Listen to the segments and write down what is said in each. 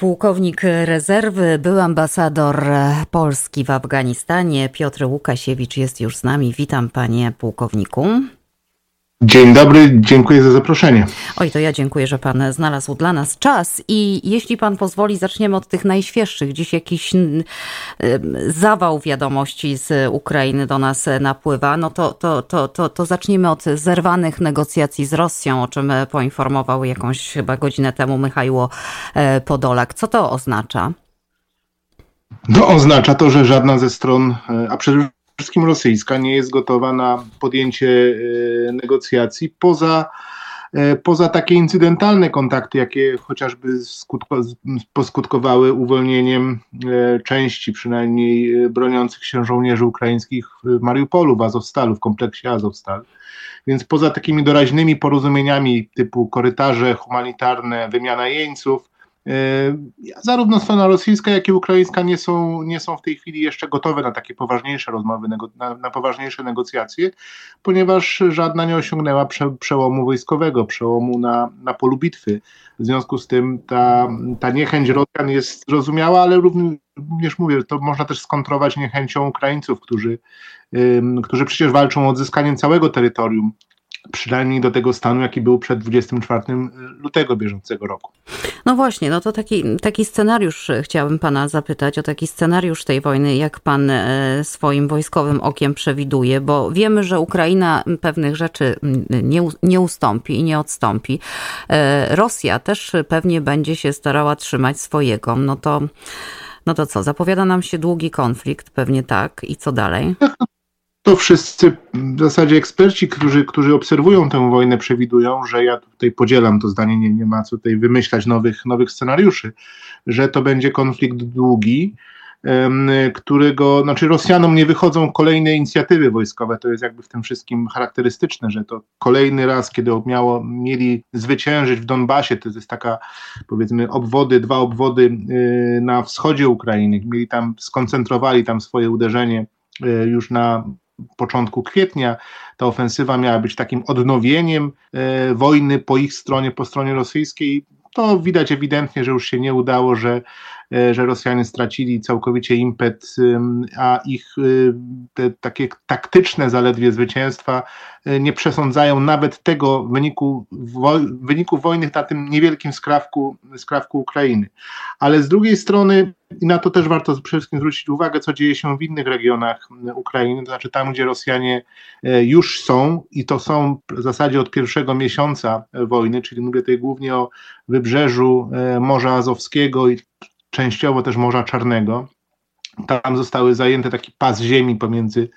pułkownik rezerwy, był ambasador Polski w Afganistanie. Piotr Łukasiewicz jest już z nami. Witam panie pułkowniku. Dzień dobry, dziękuję za zaproszenie. Oj, to ja dziękuję, że pan znalazł dla nas czas i jeśli pan pozwoli, zaczniemy od tych najświeższych. Dziś jakiś zawał wiadomości z Ukrainy do nas napływa. No to, to, to, to, to zacznijmy od zerwanych negocjacji z Rosją, o czym poinformował jakąś chyba godzinę temu Michajło e, Podolak. Co to oznacza? No, oznacza to, że żadna ze stron, e, a przede wszystkim rosyjska nie jest gotowa na podjęcie e, negocjacji poza, e, poza takie incydentalne kontakty, jakie chociażby skutko, poskutkowały uwolnieniem e, części przynajmniej broniących się żołnierzy ukraińskich w Mariupolu, w Azowstalu, w kompleksie Azowstal. Więc poza takimi doraźnymi porozumieniami typu korytarze humanitarne, wymiana jeńców, zarówno strona rosyjska, jak i ukraińska nie są, nie są w tej chwili jeszcze gotowe na takie poważniejsze rozmowy, na, na poważniejsze negocjacje, ponieważ żadna nie osiągnęła prze, przełomu wojskowego, przełomu na, na polu bitwy. W związku z tym ta, ta niechęć Rosjan jest zrozumiała, ale również mówię, to można też skontrować niechęcią Ukraińców, którzy, którzy przecież walczą o odzyskanie całego terytorium przynajmniej do tego stanu, jaki był przed 24 lutego bieżącego roku. No właśnie, no to taki, taki scenariusz chciałabym pana zapytać o taki scenariusz tej wojny, jak pan e, swoim wojskowym okiem przewiduje, bo wiemy, że Ukraina pewnych rzeczy nie, nie ustąpi i nie odstąpi. E, Rosja też pewnie będzie się starała trzymać swojego. No to, no to co, zapowiada nam się długi konflikt, pewnie tak. I co dalej? to wszyscy w zasadzie eksperci, którzy, którzy obserwują tę wojnę, przewidują, że ja tutaj podzielam to zdanie, nie, nie ma co tutaj wymyślać nowych, nowych scenariuszy, że to będzie konflikt długi, którego, znaczy Rosjanom nie wychodzą kolejne inicjatywy wojskowe, to jest jakby w tym wszystkim charakterystyczne, że to kolejny raz, kiedy miało, mieli zwyciężyć w Donbasie, to jest taka powiedzmy obwody, dwa obwody y, na wschodzie Ukrainy, mieli tam, skoncentrowali tam swoje uderzenie y, już na początku kwietnia. Ta ofensywa miała być takim odnowieniem e, wojny po ich stronie, po stronie rosyjskiej. To widać ewidentnie, że już się nie udało, że że Rosjanie stracili całkowicie impet, a ich y, te takie taktyczne zaledwie zwycięstwa e, nie przesądzają nawet tego wyniku, wyniku wojny na tym niewielkim skrawku, skrawku Ukrainy. Ale z drugiej strony, i na to też warto przede wszystkim zwrócić uwagę, co dzieje się w innych regionach Ukrainy, to znaczy tam, gdzie Rosjanie e, już są i to są w zasadzie od pierwszego miesiąca wojny, czyli mówię tutaj głównie o wybrzeżu Morza Azowskiego i częściowo też Morza Czarnego. Tam zostały zajęte taki pas ziemi pomiędzy,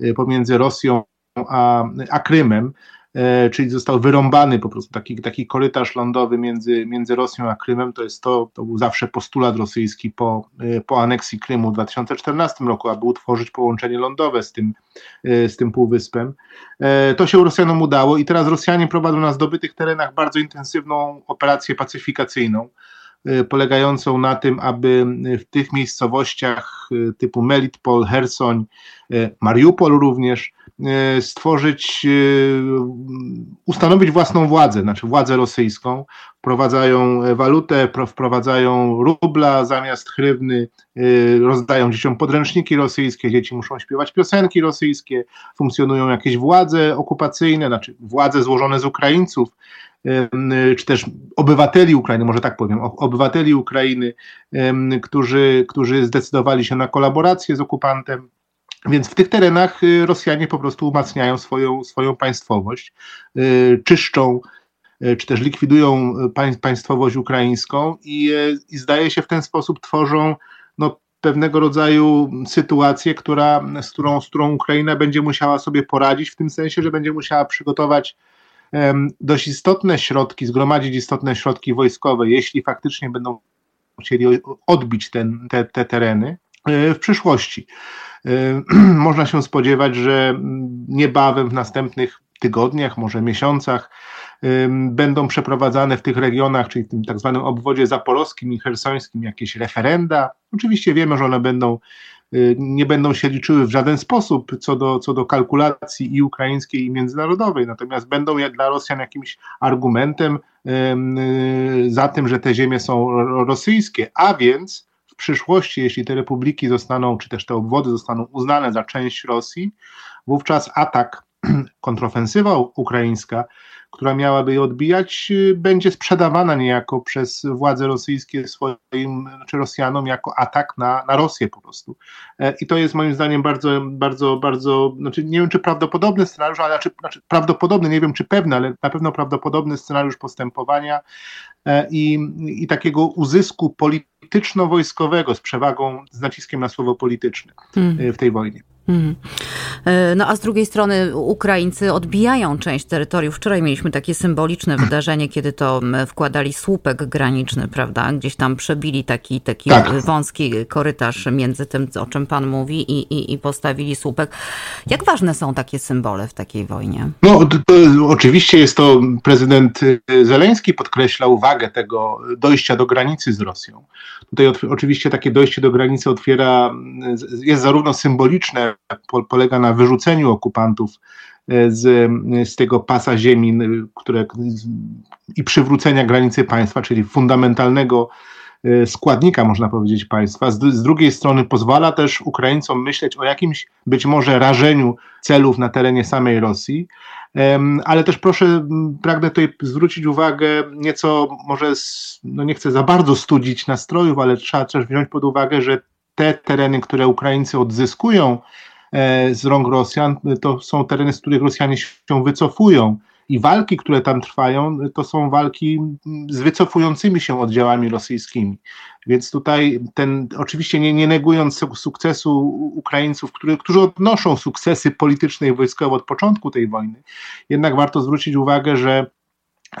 e, pomiędzy Rosją a, a Krymem, e, czyli został wyrąbany po prostu taki, taki korytarz lądowy między, między Rosją a Krymem. To jest to, to był zawsze postulat rosyjski po, e, po aneksji Krymu w 2014 roku, aby utworzyć połączenie lądowe z tym, z tym półwyspem. To się Rosjanom udało i teraz Rosjanie prowadzą na zdobytych terenach bardzo intensywną operację pacyfikacyjną. Y, polegającą na tym, aby w tych miejscowościach y, typu Melitpol, Hersoń, y, Mariupol również stworzyć, ustanowić własną władzę, znaczy władzę rosyjską. Wprowadzają walutę, wprowadzają rubla zamiast hrywny, rozdają dzieciom podręczniki rosyjskie, dzieci muszą śpiewać piosenki rosyjskie, funkcjonują jakieś władze okupacyjne, znaczy władze złożone z Ukraińców, czy też obywateli Ukrainy, może tak powiem, obywateli Ukrainy, którzy, którzy zdecydowali się na kolaborację z okupantem. Więc w tych terenach y, Rosjanie po prostu umacniają swoją, swoją państwowość, y, czyszczą y, czy też likwidują państwowość ukraińską i, i zdaje się w ten sposób tworzą no, pewnego rodzaju sytuację, która, z, którą, z którą Ukraina będzie musiała sobie poradzić, w tym sensie, że będzie musiała przygotować dość istotne środki, zgromadzić istotne środki wojskowe, jeśli faktycznie będą chcieli odbić ten, te, te tereny e, w przyszłości. E, można się spodziewać, że niebawem w następnych tygodniach, może miesiącach, będą przeprowadzane w tych regionach, czyli w tym tak zwanym obwodzie zaporowskim i hersońskim jakieś referenda. Oczywiście wiemy, że one będą nie będą się liczyły w żaden sposób co do, co do kalkulacji i ukraińskiej, i międzynarodowej, natomiast będą dla Rosjan jakimś argumentem za tym, że te ziemie są rosyjskie, a więc w przyszłości, jeśli te republiki zostaną, czy też te obwody zostaną uznane za część Rosji, wówczas atak, kontrofensywa ukraińska która miałaby je odbijać, y, będzie sprzedawana niejako przez władze rosyjskie swoim, czy Rosjanom jako atak na, na Rosję po prostu. E, I to jest moim zdaniem bardzo, bardzo, bardzo, znaczy nie wiem czy prawdopodobny scenariusz, ale znaczy, znaczy prawdopodobny, nie wiem czy pewny, ale na pewno prawdopodobny scenariusz postępowania e, i, i takiego uzysku polityczno-wojskowego z przewagą, z naciskiem na słowo polityczne hmm. w tej wojnie. Mhm. E, no a z drugiej strony Ukraińcy odbijają część terytoriów. Wczoraj mieliśmy takie symboliczne wydarzenie, kiedy to wkładali słupek graniczny, prawda? Gdzieś tam przebili taki, taki tak. wąski korytarz między tym, o czym pan mówi i, i, i, postawili słupek. Jak ważne są takie symbole w takiej wojnie? No to, to, oczywiście jest to prezydent Zeleński podkreślał wagę tego dojścia do granicy z Rosją. Tutaj od, oczywiście takie dojście do granicy otwiera, jest zarówno symboliczne, po, polega na wyrzuceniu okupantów e, z, z tego pasa ziemi które, i przywrócenia granicy państwa, czyli fundamentalnego e, składnika, można powiedzieć, państwa. Z, z, drugiej strony pozwala też Ukraińcom myśleć o jakimś być może rażeniu celów na terenie samej Rosji, ale też proszę, pragnę tutaj zwrócić uwagę nieco, może no nie chcę za bardzo studzić nastrojów, ale trzeba też wziąć pod uwagę, że te tereny, które Ukraińcy odzyskują e, z rąk Rosjan, to są tereny, z których Rosjanie się wycofują. I walki, które tam trwają, to są walki z wycofującymi się oddziałami rosyjskimi. Więc tutaj ten, oczywiście nie, nie negując sukcesu Ukraińców, który, którzy odnoszą sukcesy polityczne i wojskowe od początku tej wojny, jednak warto zwrócić uwagę, że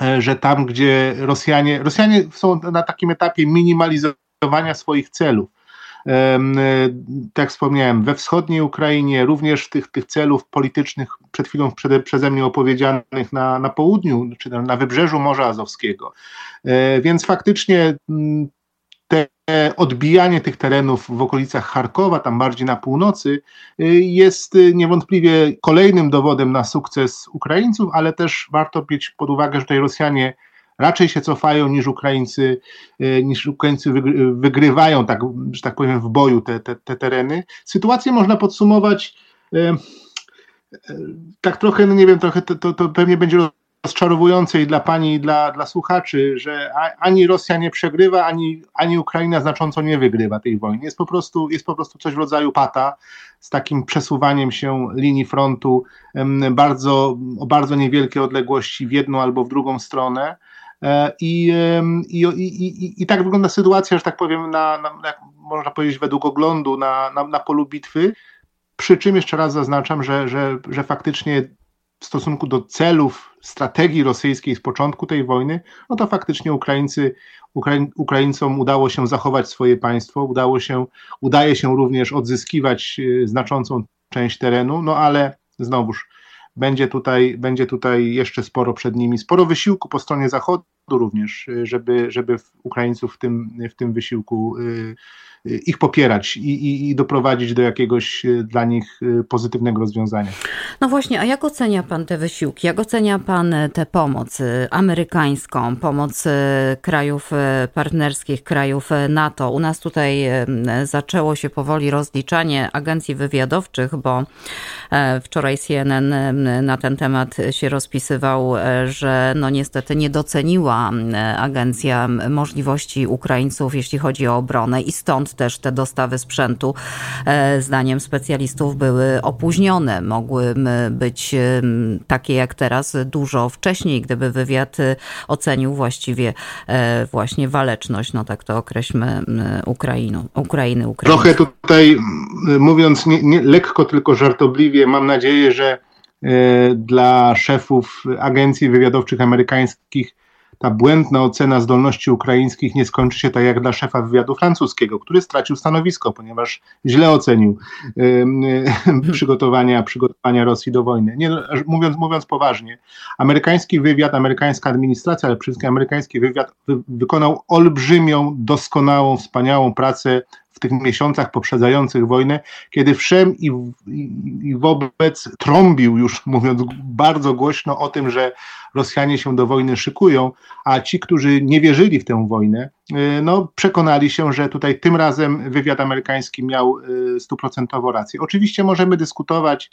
e, że tam, gdzie Rosjanie, Rosjanie są na takim etapie minimalizowania swoich celów. E, tak jak wspomniałem, we wschodniej Ukrainie, również tych, tych celów politycznych przed chwilą przede, przeze mnie opowiedzianych na, na południu, czy na wybrzeżu Morza Azowskiego. E, więc faktycznie mm, te odbijanie tych terenów w okolicach Charkowa, tam bardziej na północy, e, jest niewątpliwie kolejnym dowodem na sukces Ukraińców, ale też warto mieć pod uwagę, że tutaj Rosjanie raczej się cofają niż Ukraińcy, e, niż Ukraińcy wygrywają, tak, że tak powiem, w boju te, te, te tereny. Sytuację można podsumować e, e, tak trochę, no nie wiem, trochę to, to, to pewnie będzie rozczarowujące i dla pani, i dla, dla słuchaczy, że ani Rosja nie przegrywa, ani, ani Ukraina znacząco nie wygrywa tej wojny. Jest po, prostu, jest po prostu coś w rodzaju pata z takim przesuwaniem się linii frontu bardzo, o bardzo niewielkie odległości w jedną albo w drugą stronę. E, I, i, i, i, tak wygląda sytuacja, że tak powiem, na, na można powiedzieć według oglądu na, na, na polu bitwy. Przy czym jeszcze raz zaznaczam, że, że, że faktycznie w stosunku do celów strategii rosyjskiej z początku tej wojny, no to faktycznie Ukraińcy, Ukrai, Ukraińcom udało się zachować swoje państwo, udało się, udaje się również odzyskiwać e, znaczącą część terenu, no ale znowuż będzie tutaj, będzie tutaj jeszcze sporo przed nimi, sporo wysiłku po stronie Zachodu również, żeby, żeby Ukraińców w tym, w tym wysiłku y, ich popierać i, i, i, doprowadzić do jakiegoś e, dla nich e, pozytywnego rozwiązania. No właśnie, a jak ocenia Pan te wysiłki? Jak ocenia Pan tę pomoc e, amerykańską, pomoc krajów partnerskich, krajów NATO? U nas tutaj zaczęło się powoli rozliczanie agencji wywiadowczych, bo wczoraj CNN na ten temat się rozpisywał, że no niestety nie doceniła agencja możliwości Ukraińców, jeśli chodzi o obronę i stąd też te dostawy sprzętu, e, zdaniem specjalistów, były opóźnione. Mogły być takie jak teraz dużo wcześniej, gdyby wywiad e, ocenił właściwie e, właśnie waleczność, no tak to określmy, Ukrainu, Ukrainy. Ukrainy. Trochę tutaj mówiąc nie, nie, lekko, tylko żartobliwie, mam nadzieję, że dla szefów agencji wywiadowczych amerykańskich ta błędna ocena zdolności ukraińskich nie skończy się tak jak dla szefa wywiadu francuskiego, który stracił stanowisko, ponieważ źle ocenił y, przygotowania, przygotowania Rosji do wojny. Nie, mówiąc, mówiąc poważnie, amerykański wywiad, amerykańska administracja, ale przede wszystkim amerykański wywiad wy, wykonał olbrzymią, doskonałą, wspaniałą pracę w tych miesiącach poprzedzających wojnę, kiedy wszem i, i, i wobec trąbił już, mówiąc bardzo głośno o tym, że Rosjanie się do wojny szykują, a ci, którzy nie wierzyli w tę wojnę, y, no, przekonali się, że tutaj tym razem wywiad amerykański miał y, stuprocentowo rację. Oczywiście możemy dyskutować,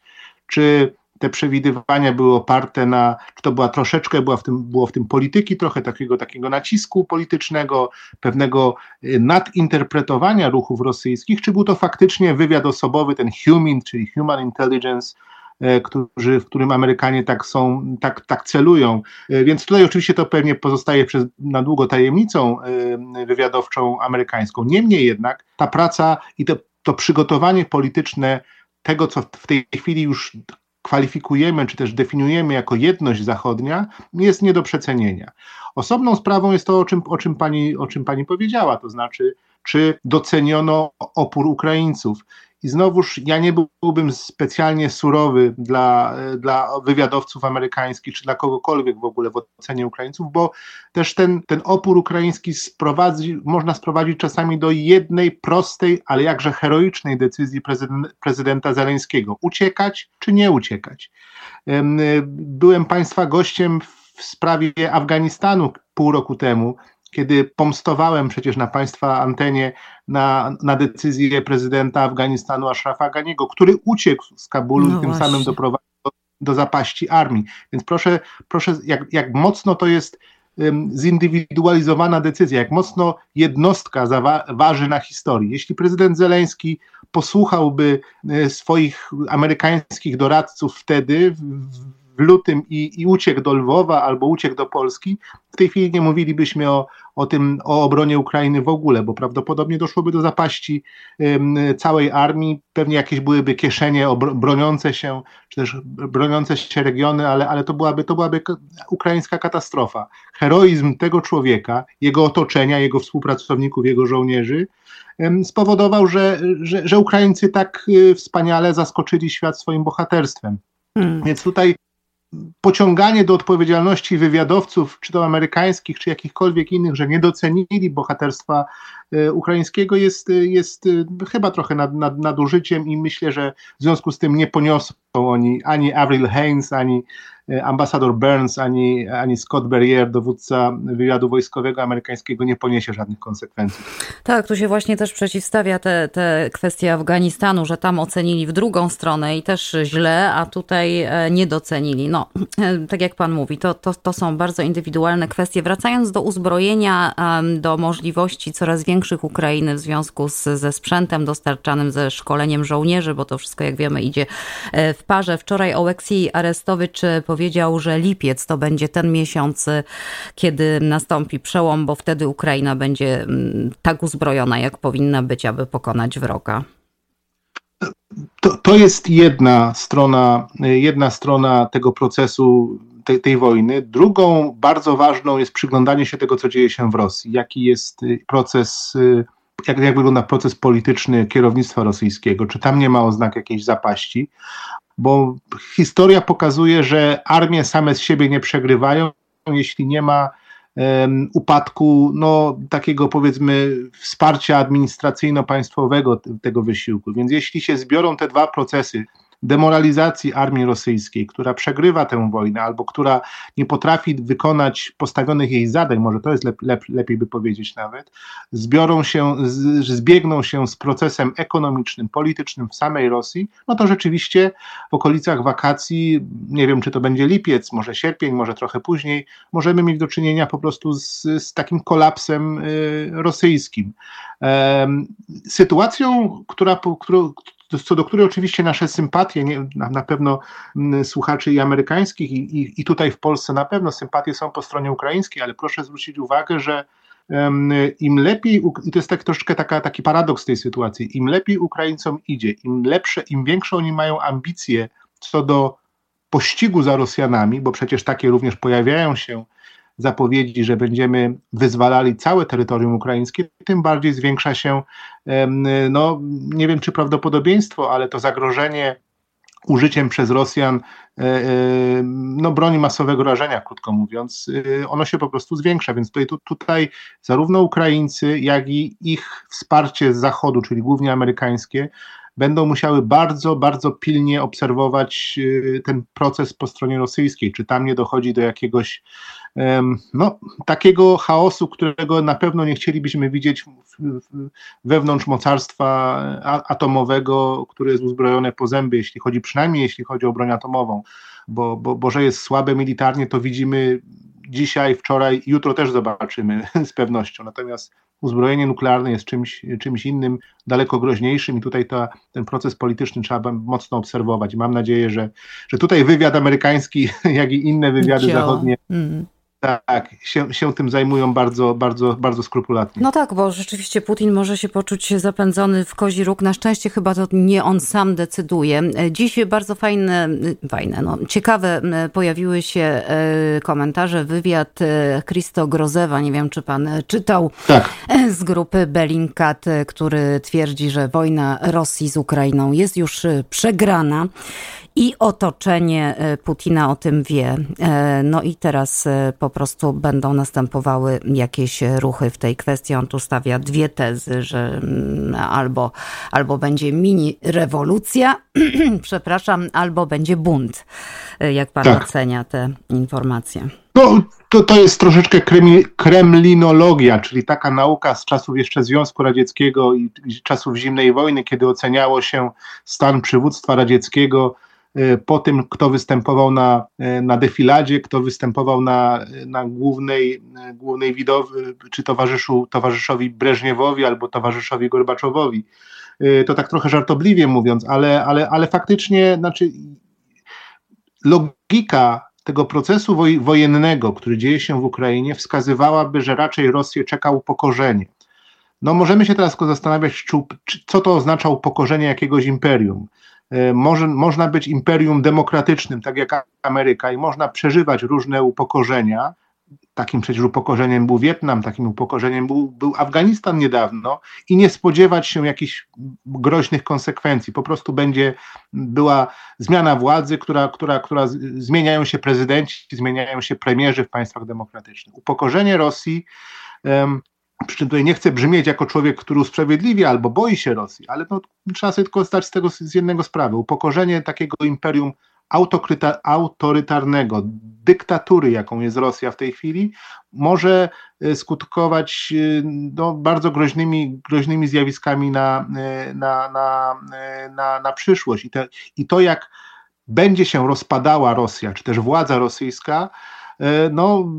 czy te przewidywania były oparte na, czy to była troszeczkę, była w tym, było w tym polityki, trochę takiego, takiego nacisku politycznego, pewnego y, nadinterpretowania ruchów rosyjskich, czy był to faktycznie wywiad osobowy, ten human, czyli human intelligence, E, którzy, w którym Amerykanie tak są, tak, tak celują. E, więc tutaj oczywiście to pewnie pozostaje przez, na długo tajemnicą e, wywiadowczą amerykańską. Niemniej jednak ta praca i to, to przygotowanie polityczne tego, co w tej chwili już kwalifikujemy, czy też definiujemy jako jedność zachodnia, jest nie do przecenienia. Osobną sprawą jest to, o czym, o czym, pani, o czym pani powiedziała, to znaczy, czy doceniono opór Ukraińców. I znowuż ja nie byłbym specjalnie surowy dla, dla wywiadowców amerykańskich, czy dla kogokolwiek w ogóle w ocenie Ukraińców, bo też ten, ten opór ukraiński sprowadzi, można sprowadzić czasami do jednej prostej, ale jakże heroicznej decyzji prezydent, prezydenta Zeleńskiego. Uciekać czy nie uciekać. Byłem Państwa gościem w sprawie Afganistanu pół roku temu kiedy pomstowałem przecież na Państwa antenie na, na decyzję prezydenta Afganistanu Ashrafa Ganiego, który uciekł z Kabulu no i tym właśnie. samym doprowadził do, do zapaści armii. Więc proszę, proszę jak, jak mocno to jest um, zindywidualizowana decyzja, jak mocno jednostka waży na historii. Jeśli prezydent Zeleński posłuchałby e, swoich amerykańskich doradców wtedy, w, w lutym i, i uciekł do Lwowa albo uciekł do Polski, w tej chwili nie mówilibyśmy o, o tym, o obronie Ukrainy w ogóle, bo prawdopodobnie doszłoby do zapaści całej armii, pewnie jakieś byłyby kieszenie broniące się, czy też broniące się regiony, ale, ale to, byłaby, to byłaby ukraińska katastrofa. Heroizm tego człowieka, jego otoczenia, jego współpracowników, jego żołnierzy spowodował, że, że, że Ukraińcy tak y, wspaniale zaskoczyli świat swoim bohaterstwem. Hmm. Więc tutaj pociąganie do odpowiedzialności wywiadowców, czy to amerykańskich, czy jakichkolwiek innych, że nie docenili bohaterstwa e, ukraińskiego, jest, jest e, chyba trochę nad, nad, nadużyciem i myślę, że w związku z tym nie poniosą oni ani Avril Haines, ani E, ambasador Burns ani, ani Scott Berrier, dowódca wywiadu wojskowego amerykańskiego, nie poniesie żadnych konsekwencji. Tak, tu się właśnie też przeciwstawia te, te kwestie Afganistanu, że tam ocenili w drugą stronę i też źle, a tutaj e, nie docenili. No, tak jak pan mówi, to, to, to są bardzo indywidualne kwestie. Wracając do uzbrojenia, do możliwości coraz większych Ukrainy w związku z, ze sprzętem dostarczanym, ze szkoleniem żołnierzy, bo to wszystko, jak wiemy, idzie e, w parze. Wczoraj Oleksij Arestowicz powiedział, że lipiec to będzie ten miesiąc, kiedy nastąpi przełom, bo wtedy Ukraina będzie mm, tak uzbrojona, jak powinna być, aby pokonać wroga. To, to jest jedna strona, jedna strona tego procesu, tej, tej wojny. Drugą bardzo ważną jest przyglądanie się tego, co dzieje się w Rosji. Jaki jest y, proces y, jak, jak wygląda proces polityczny kierownictwa rosyjskiego, czy tam nie ma oznak jakiejś zapaści, bo historia pokazuje, że armie same z siebie nie przegrywają, jeśli nie ma um, upadku no, takiego powiedzmy wsparcia administracyjno-państwowego tego wysiłku. Więc jeśli się zbiorą te dwa procesy, demoralizacji armii rosyjskiej, która przegrywa tę wojnę albo która nie potrafi wykonać postawionych jej zadań, może to jest lep, lep, lepiej by powiedzieć nawet, zbiorą się, z, zbiegną się z procesem ekonomicznym, politycznym w samej Rosji, no to rzeczywiście w okolicach wakacji, nie wiem czy to będzie lipiec, może sierpień, może trochę później, możemy mieć do czynienia po prostu z, z takim kolapsem y, rosyjskim. Sytuacją, która, co do której oczywiście nasze sympatie, nie, na, pewno mm, słuchaczy i amerykańskich, i, i, i, tutaj w Polsce na pewno sympatie są po stronie ukraińskiej, ale proszę zwrócić uwagę, że im lepiej, i to jest tak taka, taki paradoks tej sytuacji, im lepiej Ukraińcom idzie, im lepsze, im większe oni mają ambicje co do pościgu za Rosjanami, bo przecież takie również pojawiają się zapowiedzi, że będziemy wyzwalali całe terytorium ukraińskie, tym bardziej zwiększa się, no nie wiem czy prawdopodobieństwo, ale to zagrożenie użyciem przez Rosjan e, e, no, broni masowego rażenia, krótko mówiąc, e, ono się po prostu zwiększa. Więc tutaj, tutaj zarówno Ukraińcy, jak i ich wsparcie z Zachodu, czyli głównie amerykańskie, będą musiały bardzo, bardzo pilnie obserwować y, ten proces po stronie rosyjskiej, czy tam nie dochodzi do jakiegoś no, takiego chaosu, którego na pewno nie chcielibyśmy widzieć wewnątrz mocarstwa atomowego, które jest uzbrojone po zęby, jeśli chodzi przynajmniej jeśli chodzi o broń atomową, bo, bo, bo że jest słabe militarnie, to widzimy dzisiaj, wczoraj, jutro też zobaczymy z pewnością. Natomiast uzbrojenie nuklearne jest czymś, czymś innym, daleko groźniejszym i tutaj ta, ten proces polityczny trzeba mocno obserwować. Mam nadzieję, że, że tutaj wywiad amerykański, jak i inne wywiady zachodnie mm. Tak, się, się tym zajmują bardzo, bardzo, bardzo skrupulatnie. No tak, bo rzeczywiście Putin może się poczuć zapędzony w kozi róg. Na szczęście chyba to nie on sam decyduje. Dziś bardzo fajne, fajne no, ciekawe pojawiły się e, komentarze, wywiad Christo Grozewa, nie wiem czy pan czytał, tak. z grupy Bellingcat, który twierdzi, że wojna Rosji z Ukrainą jest już przegrana i otoczenie e, Putina o tym wie. E, no i teraz e, po prostu będą następowały jakieś ruchy w tej kwestii. On tu stawia dwie tezy, że mm, albo, albo będzie mini rewolucja, przepraszam, albo będzie bunt. Jak pan tak. ocenia te informacje? No, to, to jest troszeczkę kremlinologia, czyli taka nauka z czasów jeszcze Związku Radzieckiego i, i czasów zimnej wojny, kiedy oceniało się stan przywództwa radzieckiego po tym, kto występował na, e, na defiladzie, kto występował na, na głównej, głównej widowy, czy towarzyszu, towarzyszowi Breżniewowi albo towarzyszowi Gorbaczowowi. To tak trochę żartobliwie mówiąc, ale, ale, ale faktycznie, znaczy, logika tego procesu wojennego, który dzieje się w Ukrainie, wskazywałaby, że raczej Rosję czeka upokorzenie. No możemy się teraz zastanawiać, co to oznacza upokorzenie jakiegoś imperium. E, może, można być imperium demokratycznym, tak jak Ameryka, i można przeżywać różne upokorzenia. Takim przecież upokorzeniem był Wietnam, takim upokorzeniem był, był Afganistan niedawno, i nie spodziewać się jakichś groźnych konsekwencji. Po prostu będzie była zmiana władzy, która, która, która zmieniają się prezydenci, zmieniają się premierzy w państwach demokratycznych. Upokorzenie Rosji przy czym tutaj nie chcę brzmieć jako człowiek, który usprawiedliwia albo boi się Rosji, ale no, trzeba sobie tylko zdać z tego z jednego sprawy. Upokorzenie takiego imperium autorytarnego, dyktatury, jaką jest Rosja w tej chwili, może e, skutkować e, no, bardzo groźnymi, groźnymi zjawiskami na, e, na, na, na, na przyszłość. I, te, I to, jak będzie się rozpadała Rosja, czy też władza rosyjska, no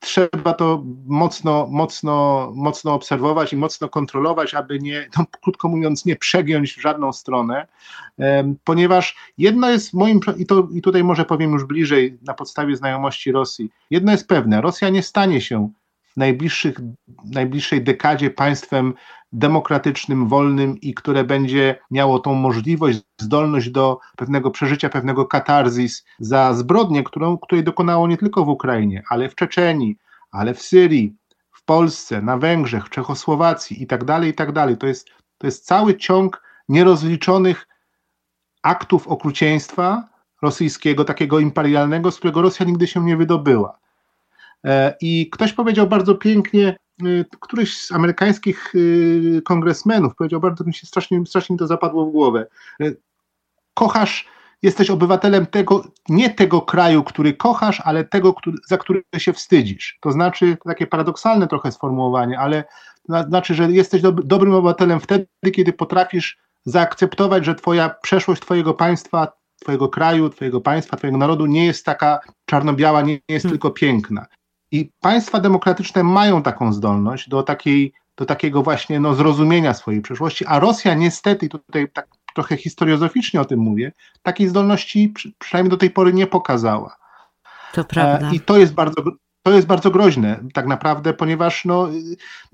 trzeba to mocno, mocno, mocno obserwować i mocno kontrolować, aby nie, no, krótko mówiąc, nie przegiąć w żadną stronę, e, ponieważ jedno jest moim, i, to, i tutaj może powiem już bliżej na podstawie znajomości Rosji, jedno jest pewne, Rosja nie stanie się najbliższych, najbliższej dekadzie państwem demokratycznym, wolnym i które będzie miało tą możliwość, zdolność do pewnego przeżycia, pewnego katarzis za zbrodnię, którą, której dokonało nie tylko w Ukrainie, ale w Czeczenii, ale w Syrii, w Polsce, na Węgrzech, Czechosłowacji i tak dalej, i tak dalej. To jest, to jest cały ciąg nierozliczonych aktów okrucieństwa rosyjskiego, takiego imperialnego, z którego Rosja nigdy się nie wydobyła. E, I ktoś powiedział bardzo pięknie, y, któryś z amerykańskich y, kongresmenów powiedział, bardzo mi się strasznie, strasznie to zapadło w głowę. Y, kochasz, jesteś obywatelem tego, nie tego kraju, który kochasz, ale tego, który, za który się wstydzisz. To znaczy, takie paradoksalne trochę sformułowanie, ale znaczy, że jesteś dobrym obywatelem wtedy, kiedy potrafisz zaakceptować, że twoja przeszłość twojego państwa, twojego kraju, twojego państwa, twojego narodu nie jest taka czarno-biała, nie jest hmm. tylko piękna. I państwa demokratyczne mają taką zdolność do, takiej, do takiego właśnie no, zrozumienia swojej przeszłości, a Rosja niestety, tutaj tak trochę historiozoficznie o tym mówię, takiej zdolności przynajmniej do tej pory nie pokazała. To prawda. I to jest bardzo, to jest bardzo groźne tak naprawdę, ponieważ no,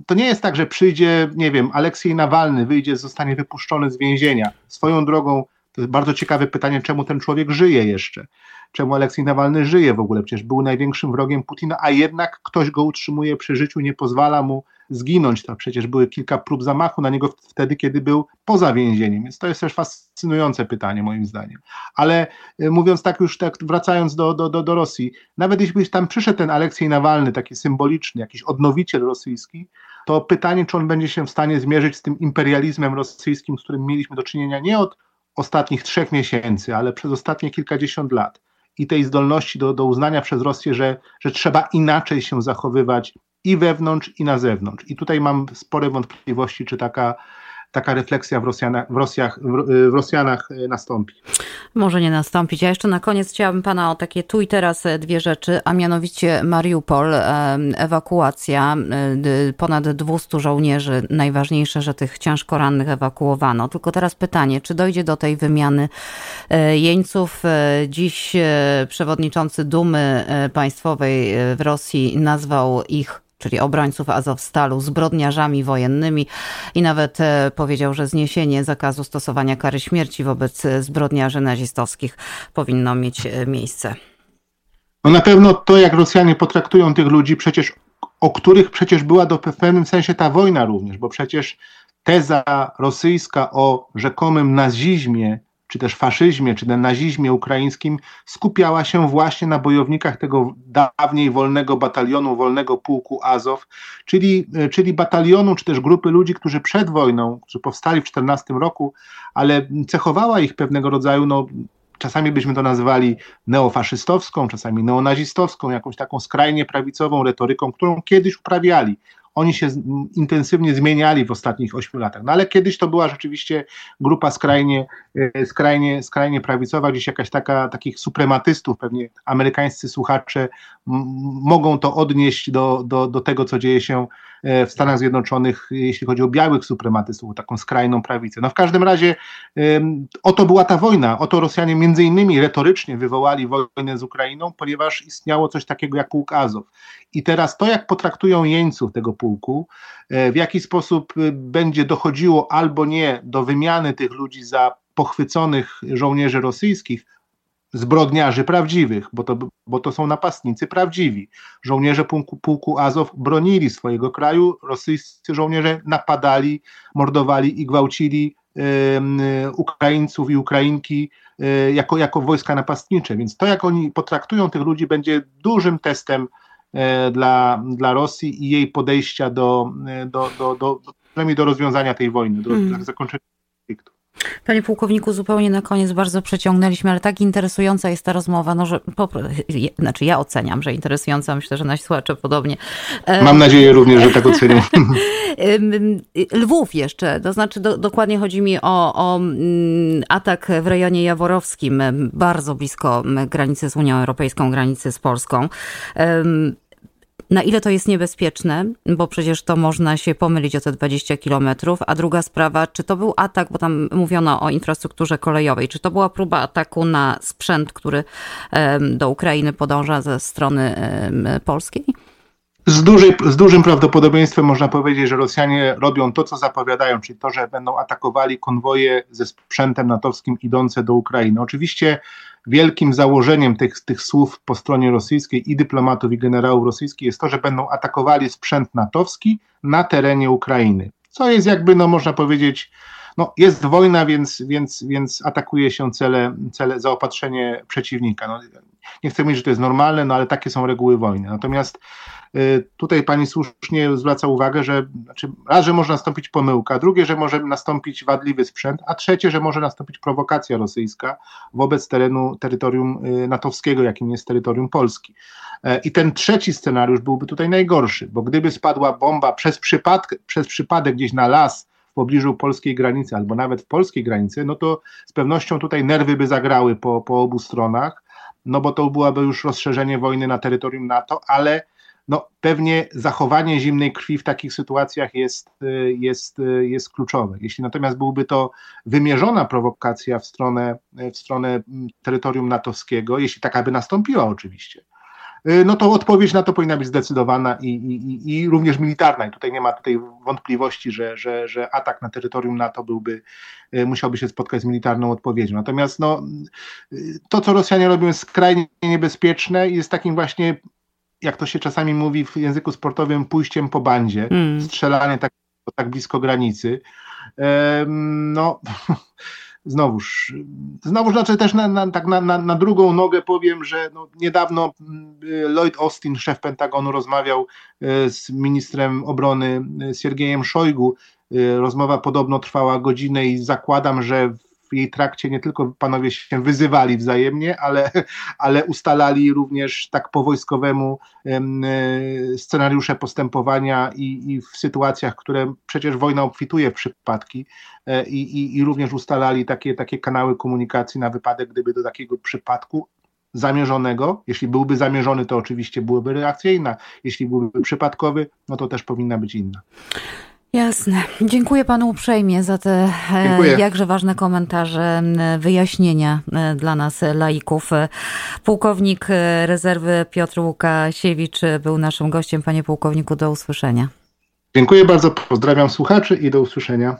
to nie jest tak, że przyjdzie, nie wiem, Aleksiej Nawalny wyjdzie, zostanie wypuszczony z więzienia. Swoją drogą, to jest bardzo ciekawe pytanie, czemu ten człowiek żyje jeszcze czemu Aleksiej Nawalny żyje w ogóle. Przecież był największym wrogiem Putina, a jednak ktoś go utrzymuje przy życiu, nie pozwala mu zginąć. To przecież były kilka prób zamachu na niego wtedy, kiedy był poza więzieniem. Więc to jest też fascynujące pytanie, moim zdaniem. Ale y, mówiąc tak już, tak wracając do, do, do, do Rosji, nawet jeśli tam przyszedł ten Aleksiej Nawalny, taki symboliczny, jakiś odnowiciel rosyjski, to pytanie, czy on będzie się w stanie zmierzyć z tym imperializmem rosyjskim, z którym mieliśmy do czynienia nie od ostatnich trzech miesięcy, ale przez ostatnie kilkadziesiąt lat i tej zdolności do, do uznania przez Rosję, że, że trzeba inaczej się zachowywać i wewnątrz, i na zewnątrz. I tutaj mam spore wątpliwości, czy taka taka refleksja w, Rosjanach, w, Rosjach, w Rosjanach e, nastąpi. Może nie nastąpić. Ja jeszcze na koniec chciałabym pana o takie tu i teraz e, dwie rzeczy, a mianowicie Mariupol, ewakuacja, ponad 200 żołnierzy. Najważniejsze, że tych ciężko rannych ewakuowano. Tylko teraz pytanie, czy dojdzie do tej wymiany jeńców? Dziś przewodniczący Dumy Państwowej w Rosji nazwał ich czyli obrońców Azowstalu, zbrodniarzami wojennymi i nawet e, powiedział, że zniesienie zakazu stosowania kary śmierci wobec zbrodniarzy nazistowskich powinno mieć e, miejsce. No na pewno to, jak Rosjanie potraktują tych ludzi, przecież o których przecież była do, w pewnym sensie ta wojna również, bo przecież teza rosyjska o rzekomym nazizmie czy też faszyzmie, czy nazizmie ukraińskim skupiała się właśnie na bojownikach tego dawniej wolnego batalionu, wolnego pułku Azow, czyli, e, czyli batalionu, czy też grupy ludzi, którzy przed wojną, którzy powstali w 14 roku, ale cechowała ich pewnego rodzaju no, czasami byśmy to nazywali neofaszystowską, czasami neonazistowską, jakąś taką skrajnie prawicową retoryką, którą kiedyś uprawiali oni się intensywnie zmieniali w ostatnich ośmiu latach. No ale kiedyś to była rzeczywiście grupa skrajnie, e, skrajnie, skrajnie prawicowa, gdzieś jakaś taka, takich suprematystów, pewnie amerykańscy słuchacze mogą to odnieść do, do, do tego, co dzieje się e, w Stanach Zjednoczonych, jeśli chodzi o białych suprematystów, taką skrajną prawicę. No w każdym razie oto była ta wojna, oto Rosjanie między innymi retorycznie wywołali wojnę z Ukrainą, ponieważ istniało coś takiego jak pułk Azow. I teraz to, jak potraktują jeńców tego pułku, e, w jaki sposób e, będzie dochodziło albo nie do wymiany tych ludzi za pochwyconych żołnierzy rosyjskich, zbrodniarzy prawdziwych, bo to, bo to są napastnicy prawdziwi. Żołnierze pułku, pułku Azow bronili swojego kraju, rosyjscy żołnierze napadali, mordowali i gwałcili y, Ukraińców i Ukrainki jako, jako wojska napastnicze. Więc to, jak oni potraktują tych ludzi, będzie dużym testem E, dla, dla Rosji i jej podejścia do, e, do, do, do, do, do rozwiązania tej wojny, do, mm. do zakończenia konfliktu. Panie pułkowniku, zupełnie na koniec bardzo przeciągnęliśmy, ale tak interesująca jest ta rozmowa, no, że po, znaczy ja oceniam, że interesująca, myślę, że nasi słuchacze podobnie. Mam nadzieję również, że tak ocenią. Lwów jeszcze, to znaczy do, dokładnie chodzi mi o, o mm, atak w rejonie jaworowskim, bardzo blisko granicy z Unią Europejską, granicy z Polską. Na ile to jest niebezpieczne, bo przecież to można się pomylić o te 20 kilometrów. A druga sprawa, czy to był atak, bo tam mówiono o infrastrukturze kolejowej, czy to była próba ataku na sprzęt, który do Ukrainy podąża ze strony polskiej? Z, z dużym prawdopodobieństwem można powiedzieć, że Rosjanie robią to, co zapowiadają, czyli to, że będą atakowali konwoje ze sprzętem natowskim idące do Ukrainy. Oczywiście wielkim założeniem tych, tych słów po stronie rosyjskiej i dyplomatów i generałów rosyjskich jest to, że będą atakowali sprzęt natowski na terenie Ukrainy. Co jest jakby, no można powiedzieć, no jest wojna, więc, więc, więc atakuje się cele, cele zaopatrzenie przeciwnika. No, nie chcę mówić, że to jest normalne, no ale takie są reguły wojny. Natomiast y, tutaj pani słusznie zwraca uwagę, że znaczy, raz, że może nastąpić pomyłka, drugie, że może nastąpić wadliwy sprzęt, a trzecie, że może nastąpić prowokacja rosyjska wobec terenu, terytorium y, natowskiego, jakim jest terytorium Polski. E, I ten trzeci scenariusz byłby tutaj najgorszy, bo gdyby spadła bomba przez przypadek, przez przypadek gdzieś na las w pobliżu polskiej granicy, albo nawet w polskiej granicy, no to z pewnością tutaj nerwy by zagrały po, po obu stronach no bo to byłoby już rozszerzenie wojny na terytorium NATO, ale no, pewnie zachowanie zimnej krwi w takich sytuacjach jest, jest, jest kluczowe. Jeśli natomiast byłby to wymierzona prowokacja w stronę, w stronę terytorium natowskiego, jeśli taka by nastąpiła oczywiście, Y, no to odpowiedź na to powinna być zdecydowana i, i, i również militarna. I tutaj nie ma tutaj wątpliwości, że, że, że atak na terytorium NATO byłby, y, musiałby się spotkać z militarną odpowiedzią. Natomiast no, y, to, co Rosjanie robią, jest skrajnie niebezpieczne i jest takim właśnie, jak to się czasami mówi w języku sportowym, pójściem po bandzie, mm. strzelanie tak, tak blisko granicy. No znowuż, znowuż znaczy też na, na, tak na, na, na drugą nogę powiem, że no niedawno mm, Lloyd Austin, szef Pentagonu, rozmawiał z ministrem obrony Siergiejem Szojgu. Rozmowa podobno trwała godzinę i zakładam, że w jej trakcie nie tylko panowie się wyzywali wzajemnie, ale, ale ustalali również tak po wojskowemu e, scenariusze postępowania i, i w sytuacjach, które przecież wojna obfituje w przypadki e, i, i, i również ustalali takie, takie kanały komunikacji na wypadek, gdyby do takiego przypadku zamierzonego. Jeśli byłby zamierzony, to oczywiście byłaby reakcja inna. Jeśli byłby przypadkowy, no to też powinna być inna. Jasne. Dziękuję panu uprzejmie za te e, Dziękuję. jakże ważne komentarze, wyjaśnienia e, dla nas laików. Pułkownik e, rezerwy Piotr Łukasiewicz był naszym gościem. Panie pułkowniku, do usłyszenia. Dziękuję bardzo, pozdrawiam słuchaczy i do usłyszenia.